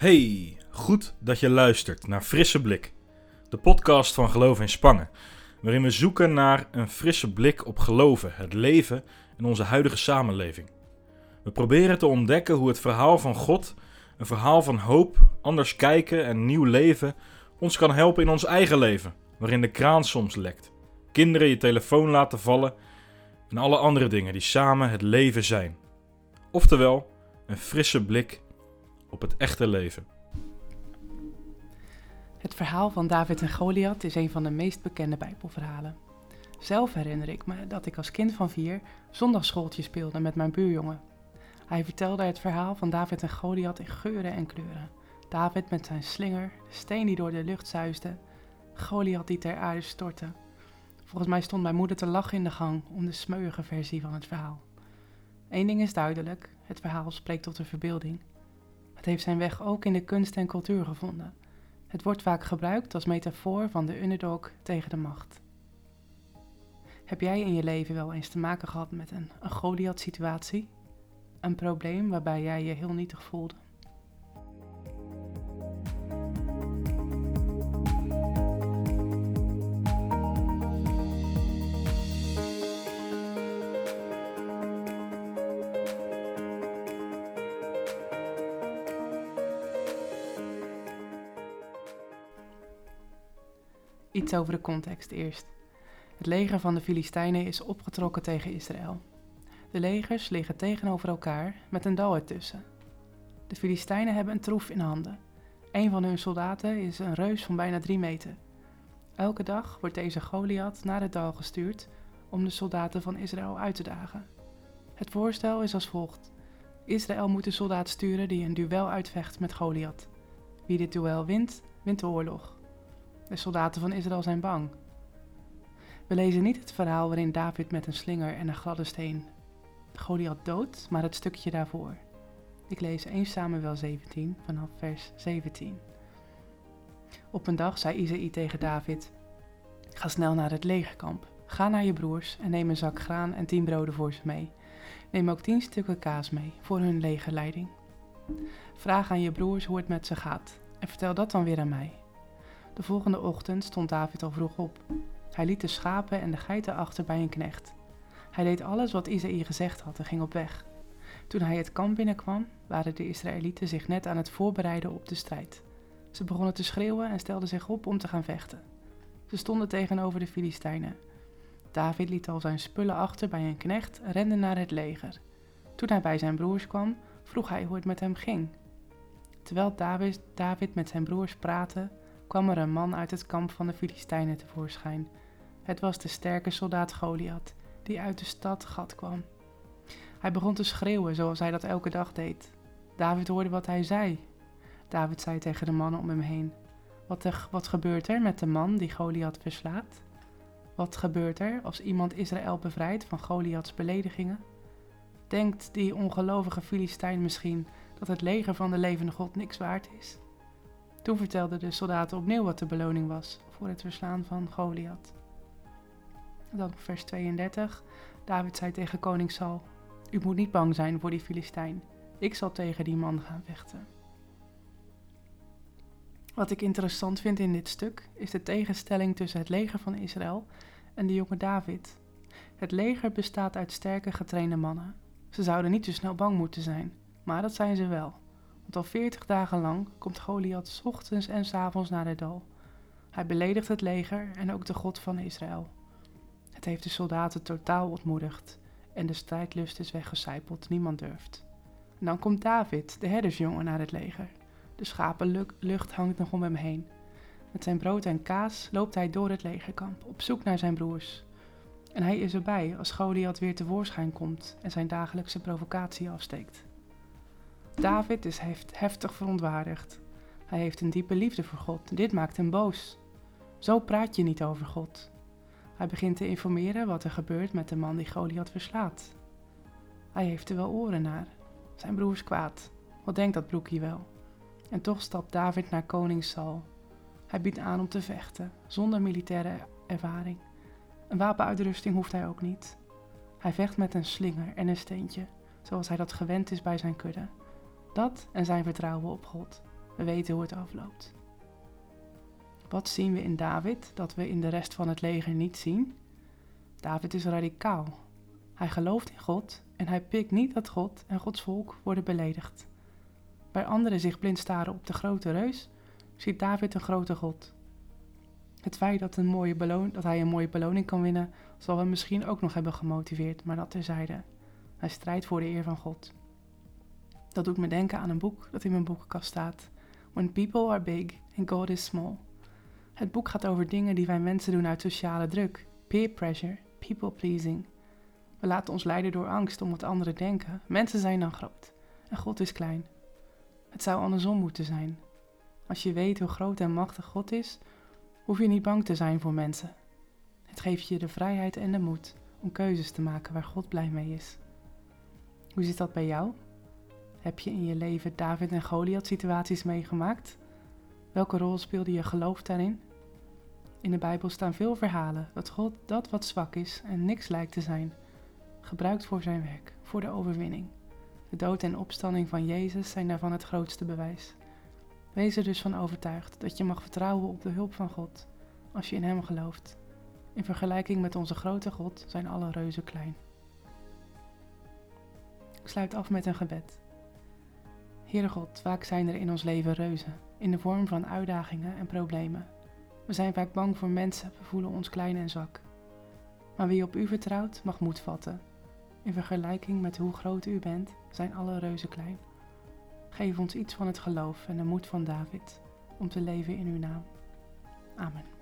Hey, goed dat je luistert naar Frisse Blik, de podcast van Geloof in Spangen, waarin we zoeken naar een frisse blik op geloven, het leven en onze huidige samenleving. We proberen te ontdekken hoe het verhaal van God, een verhaal van hoop, anders kijken en nieuw leven, ons kan helpen in ons eigen leven, waarin de kraan soms lekt, kinderen je telefoon laten vallen en alle andere dingen die samen het leven zijn. Oftewel, een frisse blik op het echte leven. Het verhaal van David en Goliath is een van de meest bekende Bijbelverhalen. Zelf herinner ik me dat ik als kind van vier zondagsschooltje speelde met mijn buurjongen. Hij vertelde het verhaal van David en Goliath in geuren en kleuren. David met zijn slinger, de steen die door de lucht zuisde, Goliath die ter aarde stortte. Volgens mij stond mijn moeder te lachen in de gang om de smeuïge versie van het verhaal. Eén ding is duidelijk: het verhaal spreekt tot de verbeelding. Het heeft zijn weg ook in de kunst en cultuur gevonden. Het wordt vaak gebruikt als metafoor van de underdog tegen de macht. Heb jij in je leven wel eens te maken gehad met een, een Goliath-situatie? Een probleem waarbij jij je heel nietig voelde? Iets over de context eerst. Het leger van de Filistijnen is opgetrokken tegen Israël. De legers liggen tegenover elkaar met een dal ertussen. De Filistijnen hebben een troef in handen. Een van hun soldaten is een reus van bijna drie meter. Elke dag wordt deze Goliath naar het dal gestuurd om de soldaten van Israël uit te dagen. Het voorstel is als volgt: Israël moet een soldaat sturen die een duel uitvecht met Goliath. Wie dit duel wint, wint de oorlog. De soldaten van Israël zijn bang. We lezen niet het verhaal waarin David met een slinger en een gladde steen Goliath dood, maar het stukje daarvoor. Ik lees 1 Samuel 17 vanaf vers 17. Op een dag zei Isaïe tegen David: Ga snel naar het legerkamp. Ga naar je broers en neem een zak graan en tien broden voor ze mee. Neem ook tien stukken kaas mee voor hun legerleiding. Vraag aan je broers hoe het met ze gaat en vertel dat dan weer aan mij. De volgende ochtend stond David al vroeg op. Hij liet de schapen en de geiten achter bij een knecht. Hij deed alles wat Isaïe gezegd had en ging op weg. Toen hij het kamp binnenkwam, waren de Israëlieten zich net aan het voorbereiden op de strijd. Ze begonnen te schreeuwen en stelden zich op om te gaan vechten. Ze stonden tegenover de Filistijnen. David liet al zijn spullen achter bij een knecht en rende naar het leger. Toen hij bij zijn broers kwam, vroeg hij hoe het met hem ging. Terwijl David, David met zijn broers praatte, kwam er een man uit het kamp van de Filistijnen tevoorschijn. Het was de sterke soldaat Goliath, die uit de stad Gat kwam. Hij begon te schreeuwen zoals hij dat elke dag deed. David hoorde wat hij zei. David zei tegen de mannen om hem heen: Wat, wat gebeurt er met de man die Goliath verslaat? Wat gebeurt er als iemand Israël bevrijdt van Goliaths beledigingen? Denkt die ongelovige Filistijn misschien dat het leger van de levende God niks waard is? Toen vertelden de soldaten opnieuw wat de beloning was voor het verslaan van Goliath. Dan vers 32. David zei tegen koning Saul: U moet niet bang zijn voor die Filistijn. Ik zal tegen die man gaan vechten. Wat ik interessant vind in dit stuk is de tegenstelling tussen het leger van Israël en de jonge David. Het leger bestaat uit sterke getrainde mannen. Ze zouden niet zo snel bang moeten zijn, maar dat zijn ze wel. Want al veertig dagen lang komt Goliath ochtends en avonds naar het dal. Hij beledigt het leger en ook de God van Israël. Het heeft de soldaten totaal ontmoedigd en de strijdlust is weggecijpeld, niemand durft. En dan komt David, de herdersjongen, naar het leger. De schapenlucht hangt nog om hem heen. Met zijn brood en kaas loopt hij door het legerkamp, op zoek naar zijn broers. En hij is erbij als Goliath weer tevoorschijn komt en zijn dagelijkse provocatie afsteekt. David is heftig verontwaardigd. Hij heeft een diepe liefde voor God. Dit maakt hem boos. Zo praat je niet over God. Hij begint te informeren wat er gebeurt met de man die Goliath verslaat. Hij heeft er wel oren naar. Zijn broer is kwaad. Wat denkt dat broekje wel? En toch stapt David naar koning Saul. Hij biedt aan om te vechten, zonder militaire ervaring. Een wapenuitrusting hoeft hij ook niet. Hij vecht met een slinger en een steentje, zoals hij dat gewend is bij zijn kudde. Dat en zijn vertrouwen op God. We weten hoe het afloopt. Wat zien we in David dat we in de rest van het leger niet zien? David is radicaal. Hij gelooft in God en hij pikt niet dat God en Gods volk worden beledigd. Waar anderen zich blind staren op de grote reus, ziet David een grote God. Het feit dat, een mooie beloon, dat hij een mooie beloning kan winnen, zal hem misschien ook nog hebben gemotiveerd, maar dat terzijde. Hij strijdt voor de eer van God. Dat doet me denken aan een boek dat in mijn boekenkast staat. When People Are Big and God Is Small. Het boek gaat over dingen die wij mensen doen uit sociale druk, peer pressure, people pleasing. We laten ons leiden door angst om wat anderen denken. Mensen zijn dan groot en God is klein. Het zou andersom moeten zijn. Als je weet hoe groot en machtig God is, hoef je niet bang te zijn voor mensen. Het geeft je de vrijheid en de moed om keuzes te maken waar God blij mee is. Hoe zit dat bij jou? Heb je in je leven David en Goliath situaties meegemaakt? Welke rol speelde je geloof daarin? In de Bijbel staan veel verhalen dat God dat wat zwak is en niks lijkt te zijn, gebruikt voor zijn werk, voor de overwinning. De dood en opstanding van Jezus zijn daarvan het grootste bewijs. Wees er dus van overtuigd dat je mag vertrouwen op de hulp van God als je in Hem gelooft. In vergelijking met onze grote God zijn alle reuzen klein. Ik sluit af met een gebed. Heere God, vaak zijn er in ons leven reuzen, in de vorm van uitdagingen en problemen. We zijn vaak bang voor mensen, we voelen ons klein en zwak. Maar wie op U vertrouwt, mag moed vatten. In vergelijking met hoe groot U bent, zijn alle reuzen klein. Geef ons iets van het geloof en de moed van David om te leven in Uw naam. Amen.